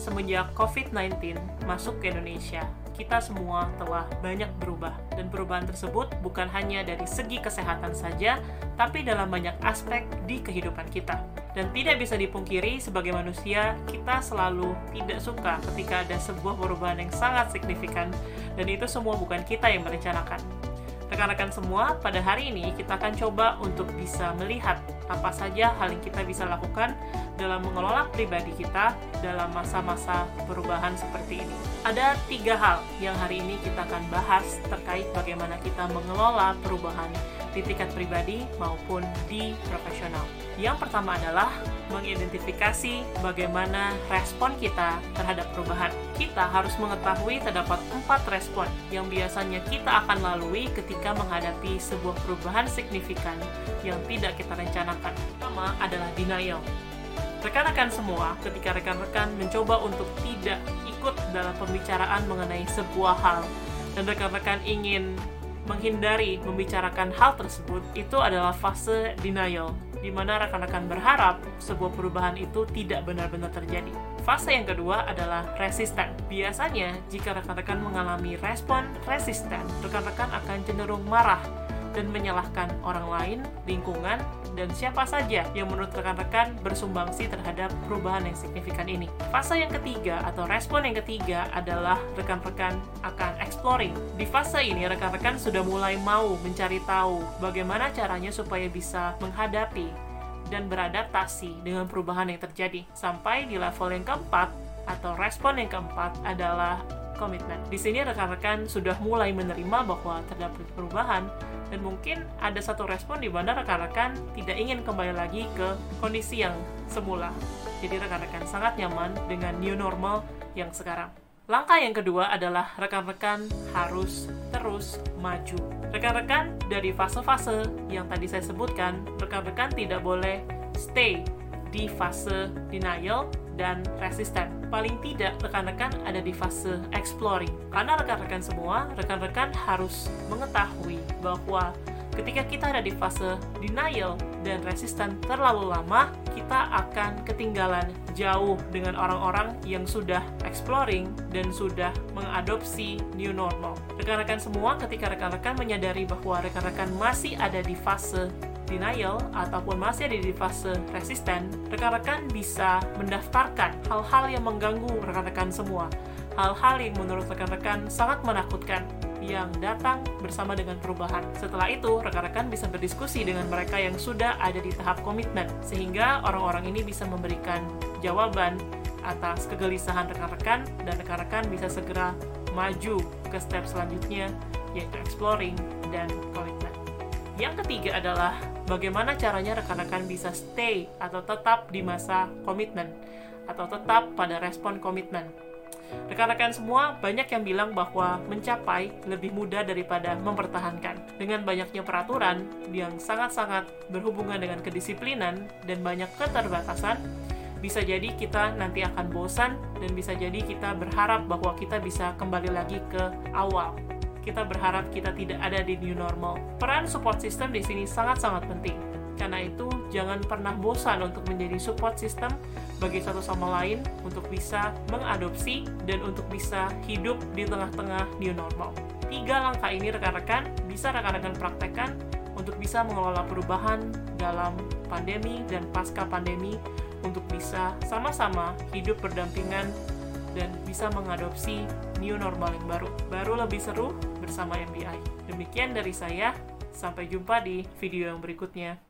semenjak COVID-19 masuk ke Indonesia, kita semua telah banyak berubah. Dan perubahan tersebut bukan hanya dari segi kesehatan saja, tapi dalam banyak aspek di kehidupan kita. Dan tidak bisa dipungkiri sebagai manusia, kita selalu tidak suka ketika ada sebuah perubahan yang sangat signifikan, dan itu semua bukan kita yang merencanakan. Rekan-rekan semua, pada hari ini kita akan coba untuk bisa melihat apa saja hal yang kita bisa lakukan dalam mengelola pribadi kita dalam masa-masa perubahan seperti ini. Ada tiga hal yang hari ini kita akan bahas terkait bagaimana kita mengelola perubahan di tingkat pribadi maupun di profesional. Yang pertama adalah mengidentifikasi bagaimana respon kita terhadap perubahan. Kita harus mengetahui terdapat empat respon yang biasanya kita akan lalui ketika menghadapi sebuah perubahan signifikan yang tidak kita rencanakan. Pertama adalah denial. Rekan-rekan semua, ketika rekan-rekan mencoba untuk tidak ikut dalam pembicaraan mengenai sebuah hal, dan rekan-rekan ingin menghindari membicarakan hal tersebut, itu adalah fase denial di mana rekan-rekan berharap sebuah perubahan itu tidak benar-benar terjadi. Fase yang kedua adalah resisten. Biasanya, jika rekan-rekan mengalami respon resisten, rekan-rekan akan cenderung marah dan menyalahkan orang lain, lingkungan, dan siapa saja yang menurut rekan-rekan bersumbangsi terhadap perubahan yang signifikan ini. Fase yang ketiga atau respon yang ketiga adalah rekan-rekan akan exploring. Di fase ini rekan-rekan sudah mulai mau mencari tahu bagaimana caranya supaya bisa menghadapi dan beradaptasi dengan perubahan yang terjadi. Sampai di level yang keempat atau respon yang keempat adalah komitmen. Di sini rekan-rekan sudah mulai menerima bahwa terdapat perubahan dan mungkin ada satu respon di mana rekan-rekan tidak ingin kembali lagi ke kondisi yang semula. Jadi rekan-rekan sangat nyaman dengan new normal yang sekarang. Langkah yang kedua adalah rekan-rekan harus terus maju. Rekan-rekan dari fase-fase yang tadi saya sebutkan, rekan-rekan tidak boleh stay di fase denial dan resisten. Paling tidak, rekan-rekan ada di fase exploring. Karena rekan-rekan semua, rekan-rekan harus mengetahui bahwa ketika kita ada di fase denial dan resisten terlalu lama, kita akan ketinggalan jauh dengan orang-orang yang sudah exploring dan sudah mengadopsi new normal. Rekan-rekan semua, ketika rekan-rekan menyadari bahwa rekan-rekan masih ada di fase denial ataupun masih ada di fase resisten, rekan-rekan bisa mendaftarkan hal-hal yang mengganggu rekan-rekan semua. Hal-hal yang menurut rekan-rekan sangat menakutkan yang datang bersama dengan perubahan. Setelah itu, rekan-rekan bisa berdiskusi dengan mereka yang sudah ada di tahap komitmen, sehingga orang-orang ini bisa memberikan jawaban atas kegelisahan rekan-rekan dan rekan-rekan bisa segera maju ke step selanjutnya yaitu exploring dan komitmen. Yang ketiga adalah bagaimana caranya rekan-rekan bisa stay atau tetap di masa komitmen atau tetap pada respon komitmen. Rekan-rekan semua banyak yang bilang bahwa mencapai lebih mudah daripada mempertahankan. Dengan banyaknya peraturan yang sangat-sangat berhubungan dengan kedisiplinan dan banyak keterbatasan, bisa jadi kita nanti akan bosan dan bisa jadi kita berharap bahwa kita bisa kembali lagi ke awal kita berharap kita tidak ada di new normal. Peran support system di sini sangat-sangat penting. Karena itu, jangan pernah bosan untuk menjadi support system bagi satu sama lain untuk bisa mengadopsi dan untuk bisa hidup di tengah-tengah new normal. Tiga langkah ini rekan-rekan bisa rekan-rekan praktekkan untuk bisa mengelola perubahan dalam pandemi dan pasca pandemi untuk bisa sama-sama hidup berdampingan dan bisa mengadopsi new normal yang baru. Baru lebih seru bersama MBI. Demikian dari saya, sampai jumpa di video yang berikutnya.